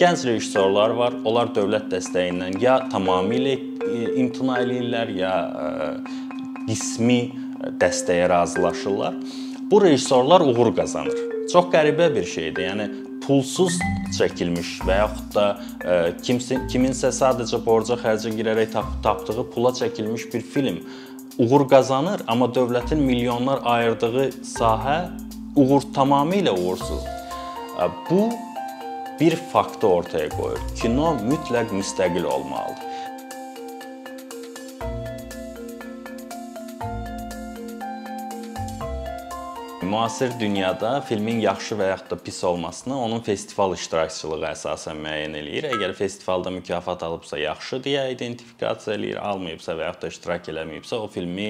Gənc rejissorlar var. Onlar dövlət dəstəyindən ya tamamilə imtina eləyirlər, ya qismi dəstəyə razılaşırlar. Bu rejissorlar uğur qazanır. Çox qəribə bir şeydir. Yəni pulsuz çəkilmiş və yaxud da kimsə kiminsə sadəcə borca xərcə girərək tap tapdığı pula çəkilmiş bir film uğur qazanır, amma dövlətin milyonlar ayırdığı sahə uğur tamamilə uğursuz. Bu bir faktı ortaya qoyur. Kino mütləq müstəqil olmalıdır. Müasir dünyada filmin yaxşı və yaxud da pis olmasını onun festival iştirakçılığı əsasən müəyyən eləyir. Əgər festivalda mükafat alıbsa yaxşı deyə identifikasiya eləyir, almayıbsa və yaxud da iştirak eləməyibsə o filmi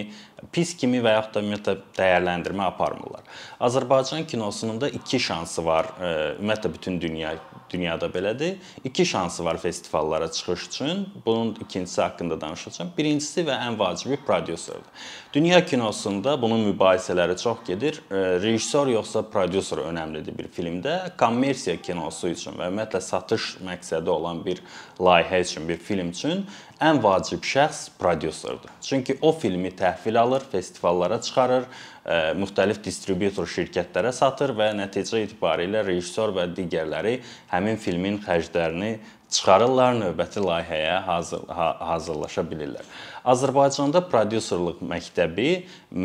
pis kimi və yaxud da ümumiyyətlə dəyərləndirmə aparmırlar. Azərbaycan kinosunun da 2 şansı var. Ümumiyyətlə bütün dünya dünyada belədir. 2 şansı var festivallara çıxış üçün. Bunun ikincisi haqqında danışacağam. Birincisi və ən vacibi prodüserdir. Dünya kinosunda bunun mübahisələri çox gedir. Rejissor yoxsa prodüser önəmlidir bir filmdə. Kommersiya kinosu üçün və ümumiyyətlə satış məqsədi olan bir layihə üçün, bir film üçün ən vacib şəxs prodüserdir. Çünki o filmi təhvil alır, festivallara çıxarır, müxtəlif distributor şirkətlərə satır və nəticə etibarilə rejissor və digərləri həmin filmin xərclərini çıxarırlar, növbəti layihəyə hazır hazırlaşa bilirlər. Azərbaycanda prodüserluq məktəbi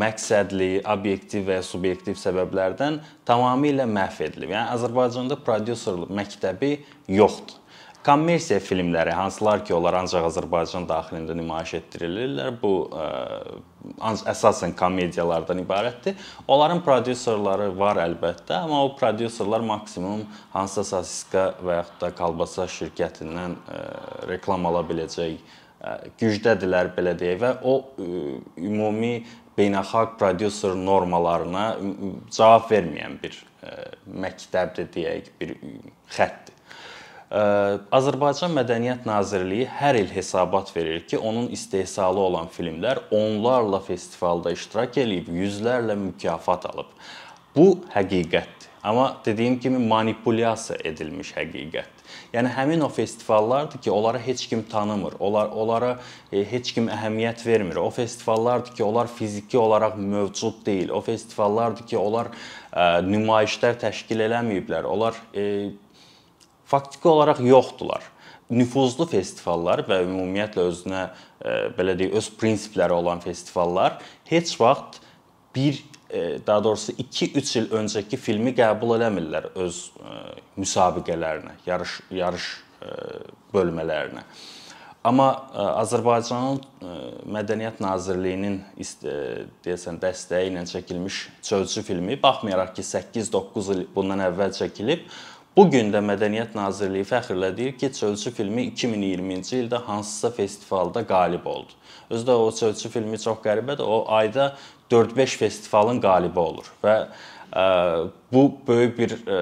məqsədli, obyektiv və subyektiv səbəblərdən tamamilə məhv edilib. Yəni Azərbaycanda prodüserluq məktəbi yoxdur. Kommersiya filmləri, hansılar ki, onlar ancaq Azərbaycan daxilində nümayiş etdirilirlər, bu ə, əsasən komediyalardan ibarətdir. Onların prodüserləri var əlbəttə, amma o prodüserlər maksimum hansısa sosiska və yaxud da kolbasa şirkətindən ə, reklam ala biləcək ə, gücdədirlər belə deyək və o ə, ümumi beynəlxalq prodüser normalarına cavab verməyən bir məktəbdir deyək, bir xəttdir. Azərbaycan Mədəniyyət Nazirliyi hər il hesabat verir ki, onun istehsalı olan filmlər onlarla festivalda iştirak eləyib, yüzlərlə mükafat alıb. Bu həqiqətdir. Amma dediyim kimi manipulyasiya edilmiş həqiqətdir. Yəni həmin o festivallardır ki, onları heç kim tanımır. Onlar onlara e, heç kim əhəmiyyət vermir. O festivallardır ki, onlar fiziki olaraq mövcud deyil. O festivallardır ki, onlar e, nümayişlər təşkil eləməyiblər. Onlar e, faktiki olaraq yoxdular. Nüfuzlu festivallar və ümumiyyətlə özünə e, belə deyək, öz prinsipləri olan festivallar heç vaxt bir e, daha doğrusu 2-3 il öncəki filmi qəbul eləmirlər öz e, müsabiqələrinə, yarış yarış bölmələrinə. Amma Azərbaycanın Mədəniyyət Nazirliyinin deyəsən dəstəyi ilə çəkilmiş Çölçü filmi baxmayaraq ki 8-9 il bundan əvvəl çəkilib, Bu gün də Mədəniyyət Nazirliyi fəxrlə deyir ki, Çölçü filmi 2020-ci ildə hansısa festivalda qalib oldu. Özü də o Çölçü filmi çox qəribədir. O ayda 4-5 festivalın qalibi olur və ə, bu böyük bir ə,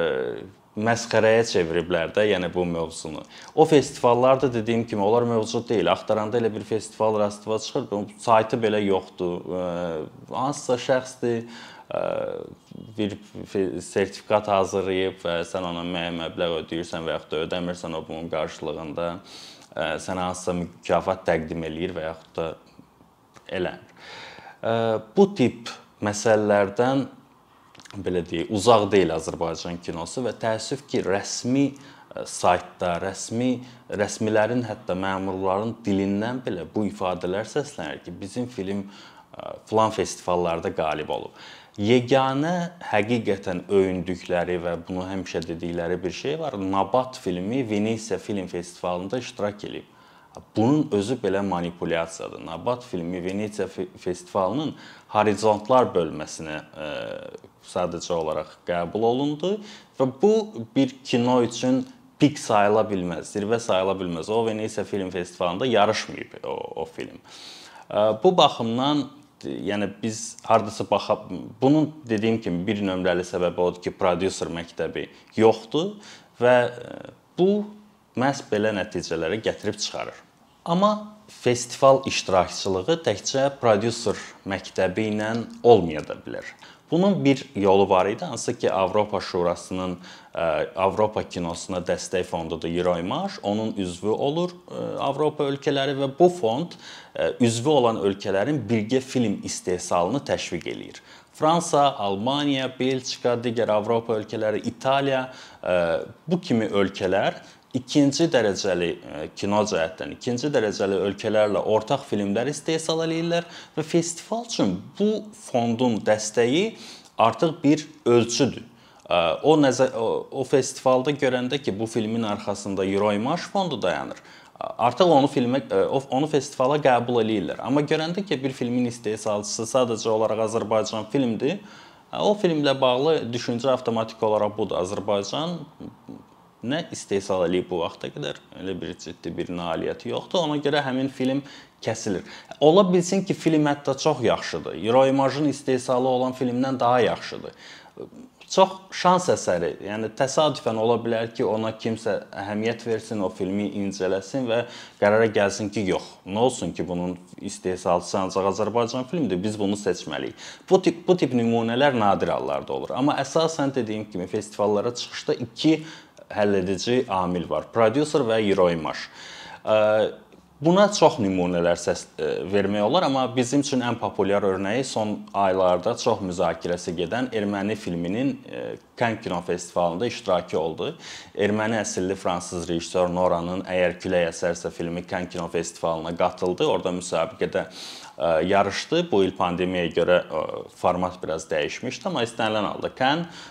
məsxərəyə çeviriblər də, yəni bu mövzunu. O festivallar da dediyim kimi onlar mövcud deyil. Axtaranda elə bir festival rastıva çıxır, saytı belə yoxdur. Hansısa şəxsdir bir sertifikat hazırlayıb və sən ona müəyyən məbləğ ödəyirsən və yaxud da ödəmirsən, o bunun qarşılığında sənə hansısa mükafat təqdim eləyir və yaxud da eləmir. Bu tip məsələlərdən belə deyək, uzaq deyil Azərbaycan kinosu və təəssüf ki, rəsmi saytda, rəsmi rəsmilərin, hətta məmurların dilindən belə bu ifadələr səslənir ki, bizim film filan festivallarda qalib olub yeganə həqiqətən öyündükləri və bunu həmişə dedikləri bir şey var. Nabat filmi Venesiya Film Festivalında iştirak edib. Bunun özü belə manipulyasiyadır. Nabat filmi Venesiya festivalının horizontlar bölməsinə e, sadəcə olaraq qəbul olundu və bu bir kino üçün pik sayıla bilməz, zirvə sayıla bilməz. O Venesiya Film Festivalında yarışmayıb o, o film. E, bu baxımdan yəni biz hardasa baxa bunun dediyim kimi bir nömrəli səbəbi odur ki, prodüser məktəbi yoxdur və e, bu məhz belə nəticələrə gətirib çıxarır. Amma festival iştirakçılığı təkcə prodüser məktəbi ilə olmaya da bilər. Bunun bir yolu var idi, hansı ki Avropa Şurasının Avropa kinosuna dəstək fondudur Euroimage, onun üzvü olur Avropa ölkələri və bu fond üzvü olan ölkələrin birgə film istehsalını təşviq eləyir. Fransa, Almaniya, Belçika, digər Avropa ölkələri, İtaliya bu kimi ölkələr ikinci dərəcəli kino cəhətdən ikinci dərəcəli ölkələrlə ortaq filmlər istehsal eləyirlər və festival üçün bu fondun dəstəyi artıq bir ölçüdür. O nəzər o, festivalda görəndə ki, bu filmin arxasında Euroimage fondu dayanır. Artıq onu filmə onu festivala qəbul eləyirlər. Amma görəndə ki, bir filmin istehsalçısı sadəcə olaraq Azərbaycan filmdir, o filmlə bağlı düşüncə avtomatik olaraq budur. Azərbaycan nə istehsal eləyib bu vaxta qədər elə bir ciddi bir nailiyyəti yoxdur. Ona görə həmin film kəsilir. Ola bilsin ki, film hətta çox yaxşıdır. Euroimage-ın istehsalı olan filmdən daha yaxşıdır çox şans əsəri, yəni təsadüfən ola bilər ki, ona kimsə əhəmiyyət versin, o filmi incələsin və qərara gəlsin ki, yox, nə olsun ki, bunun istehsalçısı ancaq Azərbaycan filmidir, biz bunu seçməliyik. Bu tip bu tip nümunələr nadir hallarda olur. Amma əsasən dediyim kimi festivallara çıxışda iki həlledici amil var: prodüser və Euroimage. Buna çox nümunələr səs vermək olar, amma bizim üçün ən populyar örnəyi son aylarda çox müzakirəsi gedən erməni filminin Cannes Kino Festivalında iştirakı oldu. Erməni əsilli fransız rejissor Noranın Əgər külək əsərsə filmi Cannes Kino Festivalına qatıldı. Orada müsabiqədə yarışdı. Bu il pandemiyaya görə format biraz dəyişmişdi, amma istənilən halda Cannes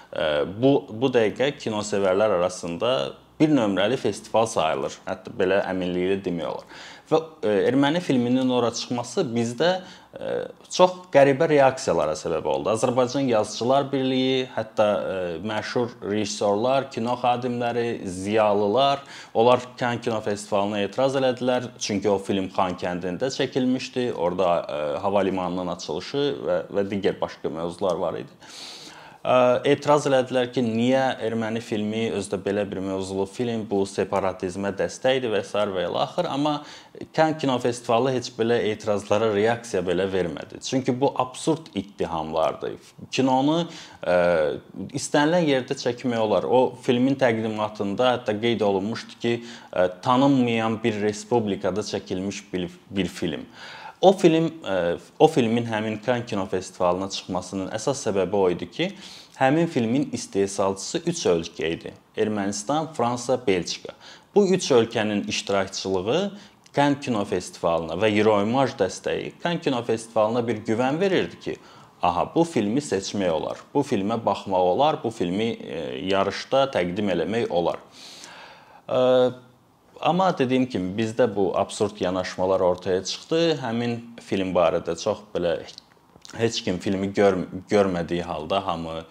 bu bu dəqiqə kinosevərlər arasında bir nömrəli festival sayılır. Hətta belə əminliklə demək olar. Və e, erməni filminin ora çıxması bizdə e, çox qəribə reaksiyalara səbəb oldu. Azərbaycan Yazıçılar Birliyi, hətta e, məşhur rejissorlar, kino xadimləri, ziyalılar, onlar Cannes Kino Festivalına etiraz elədilər, çünki o film Xankəndində çəkilmişdi. Orada hava limanının açılışı və və digər başqa mövzular var idi etiraz elədilər ki, niyə erməni filmi özdə belə bir mövzulu film, bu separatizmə dəstəkdir və s. və ilə axır, amma Cannes Kino Festivalı heç belə etirazlara reaksiya belə vermədi. Çünki bu absurd ittihamlardır. Kinonu ə, istənilən yerdə çəkmək olar. O filmin təqdimatında hətta qeyd olunmuşdu ki, ə, tanınmayan bir respublikada çəkilmiş bir, bir film. O film e, o filmin həmin Cannes Kino Festivalına çıxmasının əsas səbəbi o idi ki, həmin filmin istehsalçısı 3 ölkə idi. Ermənistan, Fransa, Belçika. Bu 3 ölkənin iştirakçılığı Cannes Kino Festivalına və Euroimage dəstəyi Cannes Kino Festivalına bir güvən verirdi ki, aha bu filmi seçmək olar. Bu filmə baxmaq olar, bu filmi e, yarışda təqdim eləmək olar. Amma dediyim kimi bizdə bu absurd yanaşmalar ortaya çıxdı. Həmin film barədə çox belə heç kim filmi gör görmədiyi halda hamı ə,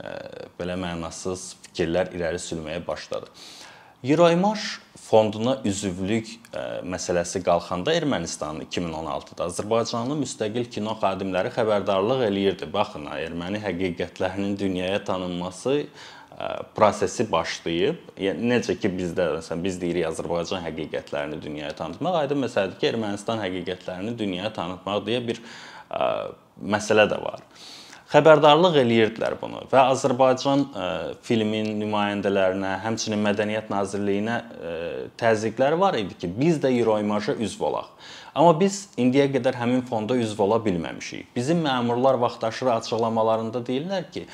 e, belə mənasız fikirlər irəli sürməyə başladı. Euroimage fonduna üzvlük ə, e, məsələsi qalxanda Ermənistanın 2016-da Azərbaycanlı müstəqil kino xadimləri xəbərdarlıq eləyirdi. Baxın, erməni həqiqətlərinin dünyaya tanınması prosesi başlayıb. Yəni necə ki bizdə məsələn biz deyirik Azərbaycan həqiqətlərini dünyaya tanıtmaq, aydın məsələdir ki, Ermənistan həqiqətlərini dünyaya tanıtmaq deyə bir ə, məsələ də var. Xəbərdarlıq eləyirdilər bunu və Azərbaycan ə, filmin nümayəndələrinə, həmçinin Mədəniyyət Nazirliyinə ə, təzyiqləri var idi ki, biz də Euroimage üzv olaq. Amma biz indiyə qədər həmin fonda üzv ola bilməmişik. Bizim məmurlar vaxtaşırı açıqlamalarında deyirlər ki,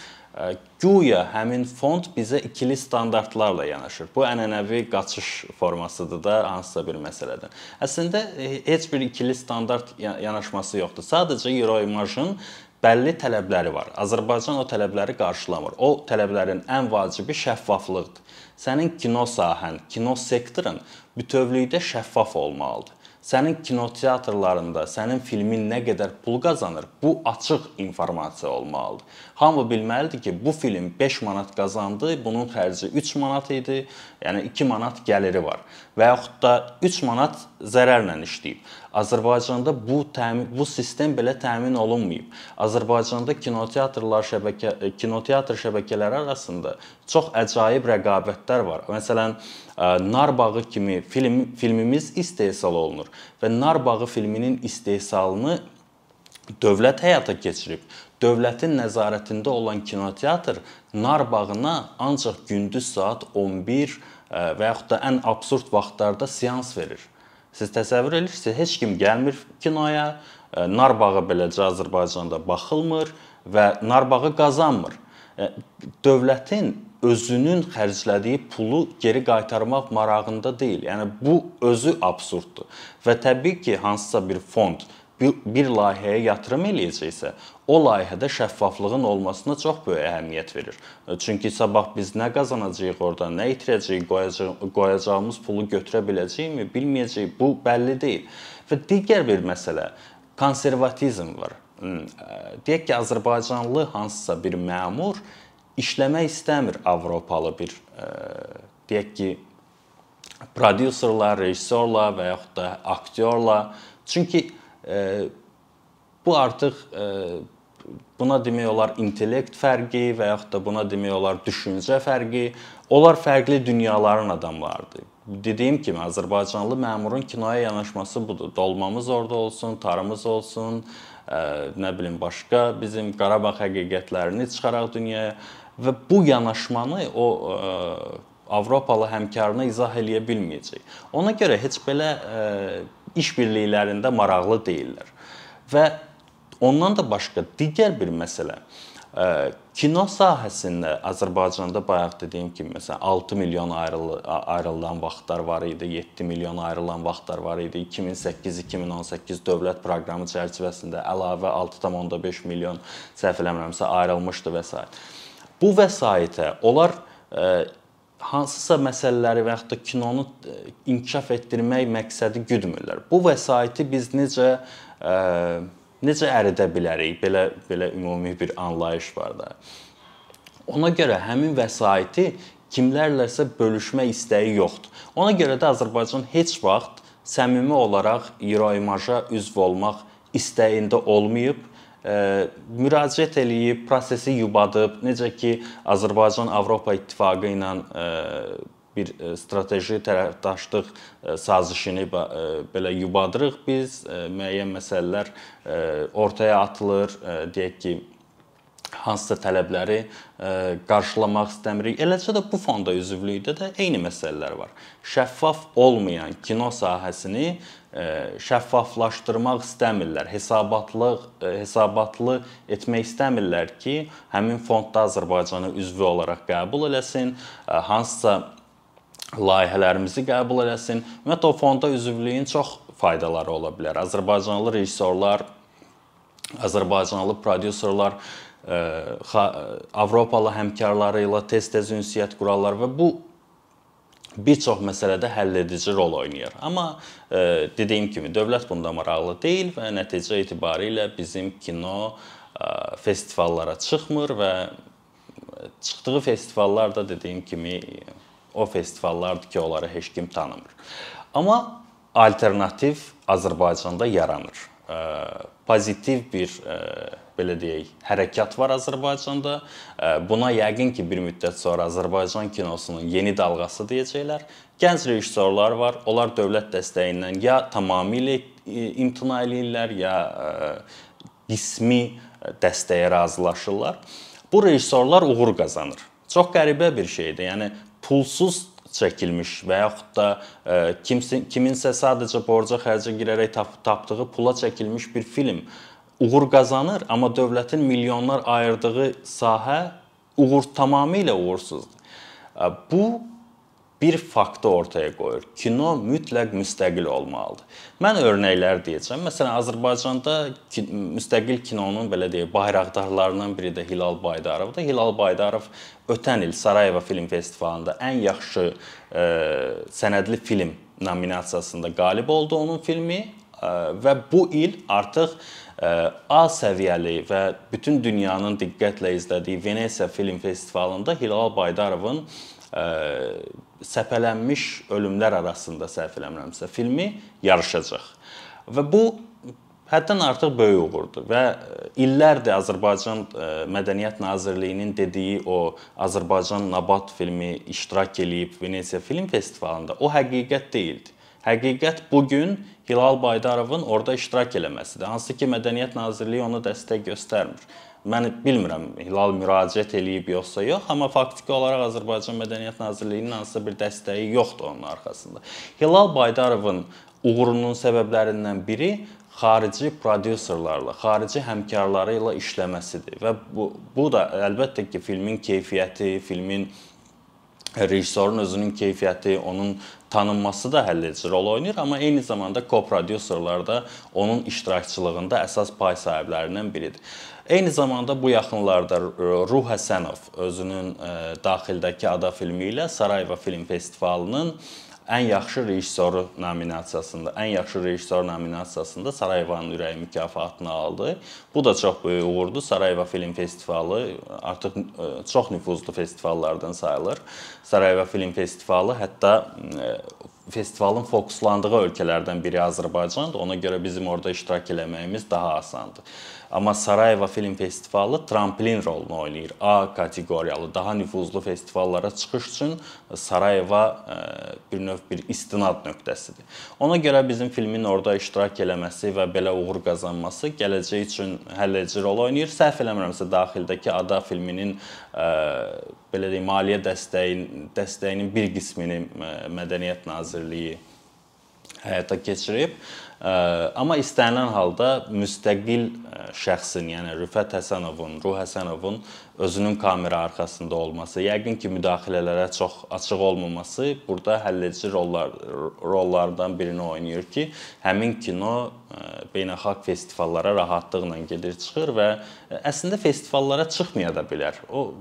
Güya həmin fond bizə ikili standartlarla yanaşır. Bu ənənəvi qaçış formasıdır da hansısa bir məsələdən. Əslində e, heç bir ikili standart yanaşması yoxdur. Sadəcə Euroimage-ın bəlli tələbləri var. Azərbaycan o tələbləri qarşılamır. O tələblərin ən vacibi şəffaflıqdır. Sənin kino sahən, kino sektorun bütövlükdə şəffaf olmalıdır sənin kinoteatrlarında sənin filmin nə qədər pul qazanır, bu açıq informasiya olmalıdır. Hamı bilməlidir ki, bu film 5 manat qazandı, bunun xərci 3 manat idi, yəni 2 manat gəliri var və yaxud da 3 manat zərərlə işləyib. Azərbaycanda bu təmin bu sistem belə təmin olunmayıb. Azərbaycanda kinoteatrlar şəbəkə kinoteatr şəbəkələri arasında çox əcaib rəqabətlər var. Məsələn, Nar bağı kimi film filmimiz istehsal olunur və Nar bağı filminin istehsalını dövlət həyata keçirib. dövlətin nəzarətində olan kinoteatr nar bağına ancaq gündüz saat 11 və yaxud da ən absurd vaxtlarda seans verir. Siz təsəvvür edirsiniz, heç kim gəlmir kinoya, nar bağı beləcə Azərbaycanda baxılmır və nar bağı qazanmır. Dövlətin özünün xərclədiyi pulu geri qaytarmaq marağında deyil. Yəni bu özü absurddur. Və təbii ki, hansısa bir fond bir, layihəyə yatırım eləyəcəksə, o layihədə şəffaflığın olmasına çox böyük əhəmiyyət verir. Çünki sabah biz nə qazanacağıq oradan, nə itirəcəyik, qoyacaq, qoyacağımız pulu götürə biləcəyikmi, bilməyəcəyik. Bu bəlli deyil. Və digər bir məsələ konservatizm var. Hmm, deyək ki, Azərbaycanlı hansısa bir məmur işləmək istəmir Avropalı bir deyək ki, prodüserlə, rejissorla və yaxud da aktyorla. Çünki bu artıq buna demək olar intellekt fərqi və yaxud da buna demək olar düşüncə fərqi. Onlar fərqli dünyaların adamlarıdır. Dediyim kimi Azərbaycanlı məmurun kinoya yanaşması budur. Dolmamız orada olsun, tarımız olsun, nə bilim başqa bizim Qarabağ həqiqətlərini çıxaraq dünyaya və bu yanaşmanı o Avropalı həmkarına izah eləyə bilməyəcək. Ona görə heç belə işbirliklərində maraqlı deyillər. Və ondan da başqa digər bir məsələ kino sahəsində Azərbaycanda bayaq dediyim kimi məsələn 6 milyon ayrılı, ayrılan vaxtlar var idi, 7 milyon ayrılan vaxtlar var idi. 2008-2018 dövlət proqramı çərçivəsində əlavə 6.5 milyon səhv eləmirəmsə ayrılmışdı və s. Bu vəsaitə onlar hansısa məsələləri və yaxud da kinonu e, inkişaf etdirmək məqsədi güdmürlər. Bu vəsaiti biz necə ə, e, necə əridə bilərik? Belə belə ümumi bir anlayış var da. Ona görə həmin vəsaiti kimlərləsə bölüşmə istəyi yoxdur. Ona görə də Azərbaycan heç vaxt səmimi olaraq Euroimaja üzv olmaq istəyində olmayıb müraciət eləyib, prosesi yubadıb, necə ki Azərbaycan Avropa İttifaqı ilə bir strateji tərəfdaşlıq sazişini belə yubadırıq biz, müəyyən məsələlər ortaya atılır, deyək ki, hansısa tələbləri qarşılamaq istəmirik. Eləcə də bu fonda üzvlükdə də eyni məsələlər var. Şəffaf olmayan kino sahəsini şəffaflaşdırmaq istəmirlər. Hesabatlıq, hesabatlı etmək istəmirlər ki, həmin fondda Azərbaycanı üzvü olaraq qəbul eləsin, hansısa layihələrimizi qəbul eləsin. Ümumiyyətlə o fonda üzvlüyün çox faydaları ola bilər. Azərbaycanlı rejissorlar, Azərbaycanlı prodüserlər Avropalı həmkarları ilə tez-tez ünsiyyət qurarlar və bu bir çox məsələdə həlledici rol oynayır. Amma e, dediyim kimi dövlət bunda maraqlı deyil və nəticə etibarilə bizim kino e, festivallara çıxmır və çıxdığı festivallar da dediyim kimi o festivallardır ki, onları heç kim tanımır. Amma alternativ Azərbaycanda yaranır. E, pozitiv bir e, belə deyək, hərəkat var Azərbaycanda. Buna yəqin ki, bir müddət sonra Azərbaycan kinosunun yeni dalğası deyəcəklər. Gənc rejissorlar var. Onlar dövlət dəstəyindən ya tamamilə imtina eləyirlər, ya qismi dəstəyə razılaşırlar. Bu rejissorlar uğur qazanır. Çox qəribə bir şeydir. Yəni pulsuz çəkilmiş və yaxud da kimsə kiminsə sadəcə borca xərcə girərək tap, tapdığı pula çəkilmiş bir film uğur qazanır, amma dövlətin milyonlar ayırdığı sahə uğur tamamilə uğursuzdur. Bu bir faktı ortaya qoyur. Kino mütləq müstəqil olmalıdır. Mən örnəklər deyəcəm. Məsələn, Azərbaycanda müstəqil kinonun belə deyək, bayraqdarlarından biri də Hilal Baydarovdur. Hilal Baydarov ötən il Sarayeva Film Festivalında ən yaxşı ə, sənədli film nominasiyasında qalib oldu onun filmi ə, və bu il artıq A səviyyəli və bütün dünyanın diqqətlə izlədiyi Venesiya Film Festivalında Hilal Baydarovun səpələnmiş ölümlər arasında səhv eləmirəmsə filmi yarışacaq. Və bu həddən artıq böyük uğurdur və illərdir Azərbaycan Mədəniyyət Nazirliyinin dediyi o Azərbaycan Nabat filmi iştirak eləyib Venesiya Film Festivalında o həqiqət deyildi. Həqiqət bu gün Hilal Baydarovun orada iştirak eləməsidir. Hansı ki, Mədəniyyət Nazirliyi ona dəstək göstərmir. mən bilmirəm Hilal müraciət eləyib yoxsa yox, amma faktiki olaraq Azərbaycan Mədəniyyət Nazirliyinin hansısa bir dəstəyi yoxdur onun arxasında. Hilal Baydarovun uğurunun səbəblərindən biri xarici prodüserlərlə, xarici həmkarları ilə işləməsidir və bu bu da əlbəttə ki, filmin keyfiyyəti, filmin rejissorun özünün keyfiyyəti, onun tanınması da həlledici rol oynayır, amma eyni zamanda ko-prodüserlər də onun iştirakçılığında əsas pay sahiblərindən biridir. Eyni zamanda bu yaxınlarda Ruh Həsənov özünün daxildəki Ada filmi ilə Sarayeva Film Festivalının ən yaxşı rejissoru nominasiyasında, ən yaxşı rejissor nominasiyasında Sarayevanın ürəyi mükafatını aldı. Bu da çox böyük uğurdur. Sarayeva Film Festivalı artıq e, çox nüfuzlu festivallardan sayılır. Sarayeva Film Festivalı hətta e, festivalın fokuslandığı ölkələrdən biri Azərbaycandır. Ona görə bizim orada iştirak eləməyimiz daha asandır. Amma Sarayeva Film Festivalı tramplin rolunu oynayır. A kateqoriyalı, daha nüfuzlu festivallara çıxış üçün Sarayeva e, bir növ bir istinad nöqtəsidir. Ona görə bizim filmin orada iştirak eləməsi və belə uğur qazanması gələcək üçün həlledici rol oynayır. Səhv eləmirəmsə daxildəki Ada filminin e, belə deyim, maliyyə dəstəyin dəstəyinin bir qismini e, Mədəniyyət Nazirliyi həyata keçirib. Amma istənilən halda müstəqil şəxsin, yəni Rüfət Həsənovun, Ruh Həsənovun özünün kamera arxasında olması, yəqin ki, müdaxilələrə çox açıq olmaması burada həlledici rollar rollardan birini oynayır ki, həmin kino beynəlxalq festivallara rahatlıqla gedir, çıxır və əslində festivallara çıxmaya da bilər. O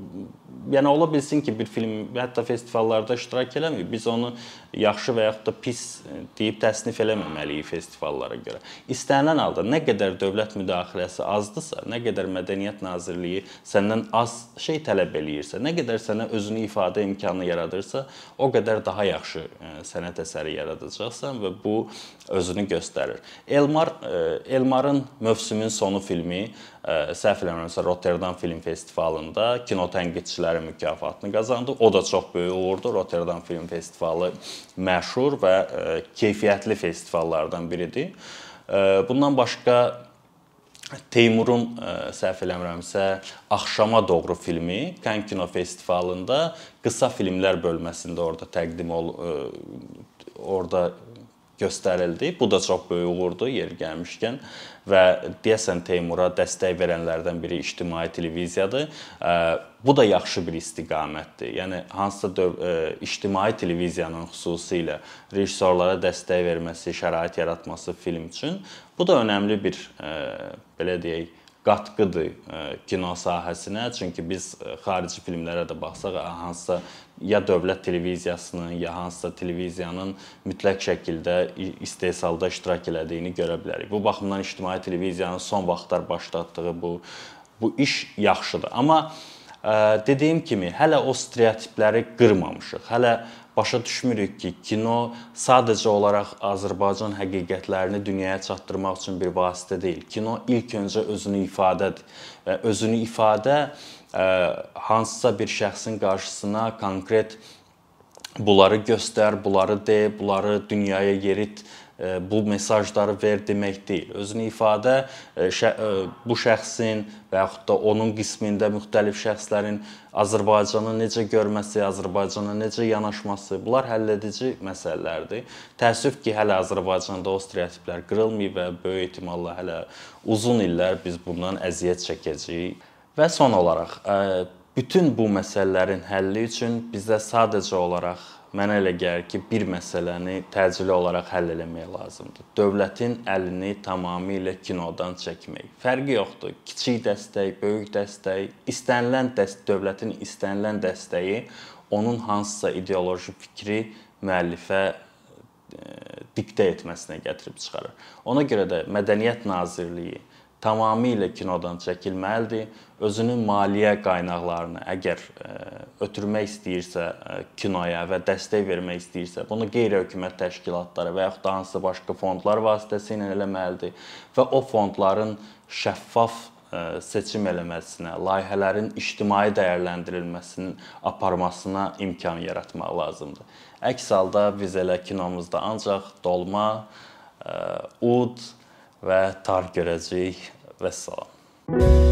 yəni ola bilsin ki, bir film hətta festivallarda iştirak eləmir. Biz onu yaxşı və yaxud da pis deyib təsnif eləməməliyik festivallara görə. İstənilən halda nə qədər dövlət müdaxiləsi azdısa, nə qədər Mədəniyyət Nazirliyi səndən az şey tələb eləyirsə, nə qədər sənə özünü ifadə imkanı yaradırsa, o qədər daha yaxşı sənət əsəri yaradacaqsan və bu özünü göstərir. Elmar Elmarın Mövsümün sonu filmi səhv eləmirəmsə Rotterdam Film Festivalında kino tənqidçiləri mükafatını qazandı. O da çox böyük uğurdur. Rotterdam Film Festivalı məşhur və keyfiyyətli festivallardan biridir. Bundan başqa Teymurun səhv eləmirəmsə Axşama doğru filmi Cannes Kino Festivalında qısa filmlər bölməsində orada təqdim ol orada göstərildi. Bu da çox böyük uğurdur yer gəlmişkən və deyəsən Teymura dəstək verənlərdən biri ictimai televiziyadır. Bu da yaxşı bir istiqamətdir. Yəni hansısa döv ictimai televiziyanın xüsusilə rejissorlara dəstək verməsi, şərait yaratması film üçün bu da önəmli bir belə deyək qatqıdır kino sahəsinə. Çünki biz xarici filmlərə də baxsaq, hansısa ya dövlət televiziyasının, ya hansısa televiziyanın mütləq şəkildə istehsalda iştirak elədiyini görə bilərik. Bu baxımdan ictimai televiziyanın son vaxtlar başlatdığı bu bu iş yaxşıdır. Amma dediyim kimi, hələ o stereotipləri qırmamışıq. Hələ başa düşmürük ki, kino sadəcə olaraq Azərbaycan həqiqətlərini dünyaya çatdırmaq üçün bir vasitə deyil. Kino ilk öncə özünü ifadədir və özünü ifadə hansısa bir şəxsin qarşısına konkret bunları göstər, bunları de, bunları dünyaya yerit, bu mesajları ver demək deyil. Özünü ifadə bu şəxsin və yaxud da onun qismində müxtəlif şəxslərin Azərbaycanı necə görməsi, Azərbaycana necə yanaşması, bunlar həlledici məsələlərdir. Təəssüf ki, hələ Azərbaycanda o stereotiplər qırılmayıb və böyük ehtimalla hələ uzun illər biz bundan əziyyət çəkəcəyik. Və son olaraq, bütün bu məsələlərin həlli üçün bizdə sadəcə olaraq mənə elə gəlir ki, bir məsələni təcili olaraq həll etmək lazımdır. Dövlətin əlini tamamilə kinodan çəkmək. Fərqi yoxdur. Kiçik dəstək, böyük dəstək, istənilən dəst dövlətin istənilən dəstəyi onun hansısa ideoloji fikri müəllifə diktə etməsinə gətirib çıxarır. Ona görə də Mədəniyyət Nazirliyi tamamilə kinodan çəkilməlidir. Özünün maliyyə qaynaqlarını əgər e, ötürmək istəyirsə e, kinoya və dəstək vermək istəyirsə, bunu qeyri-hökumət təşkilatları və yaxud da hansısa başqa fondlar vasitəsilə eləməlidir və o fondların şəffaf e, seçim eləməsinə, layihələrin ictimai dəyərləndirilməsinin aparmasına imkan yaratmaq lazımdır. Əks halda biz elə kinomuzda ancaq dolma, ud və tar görəcəyik və salam.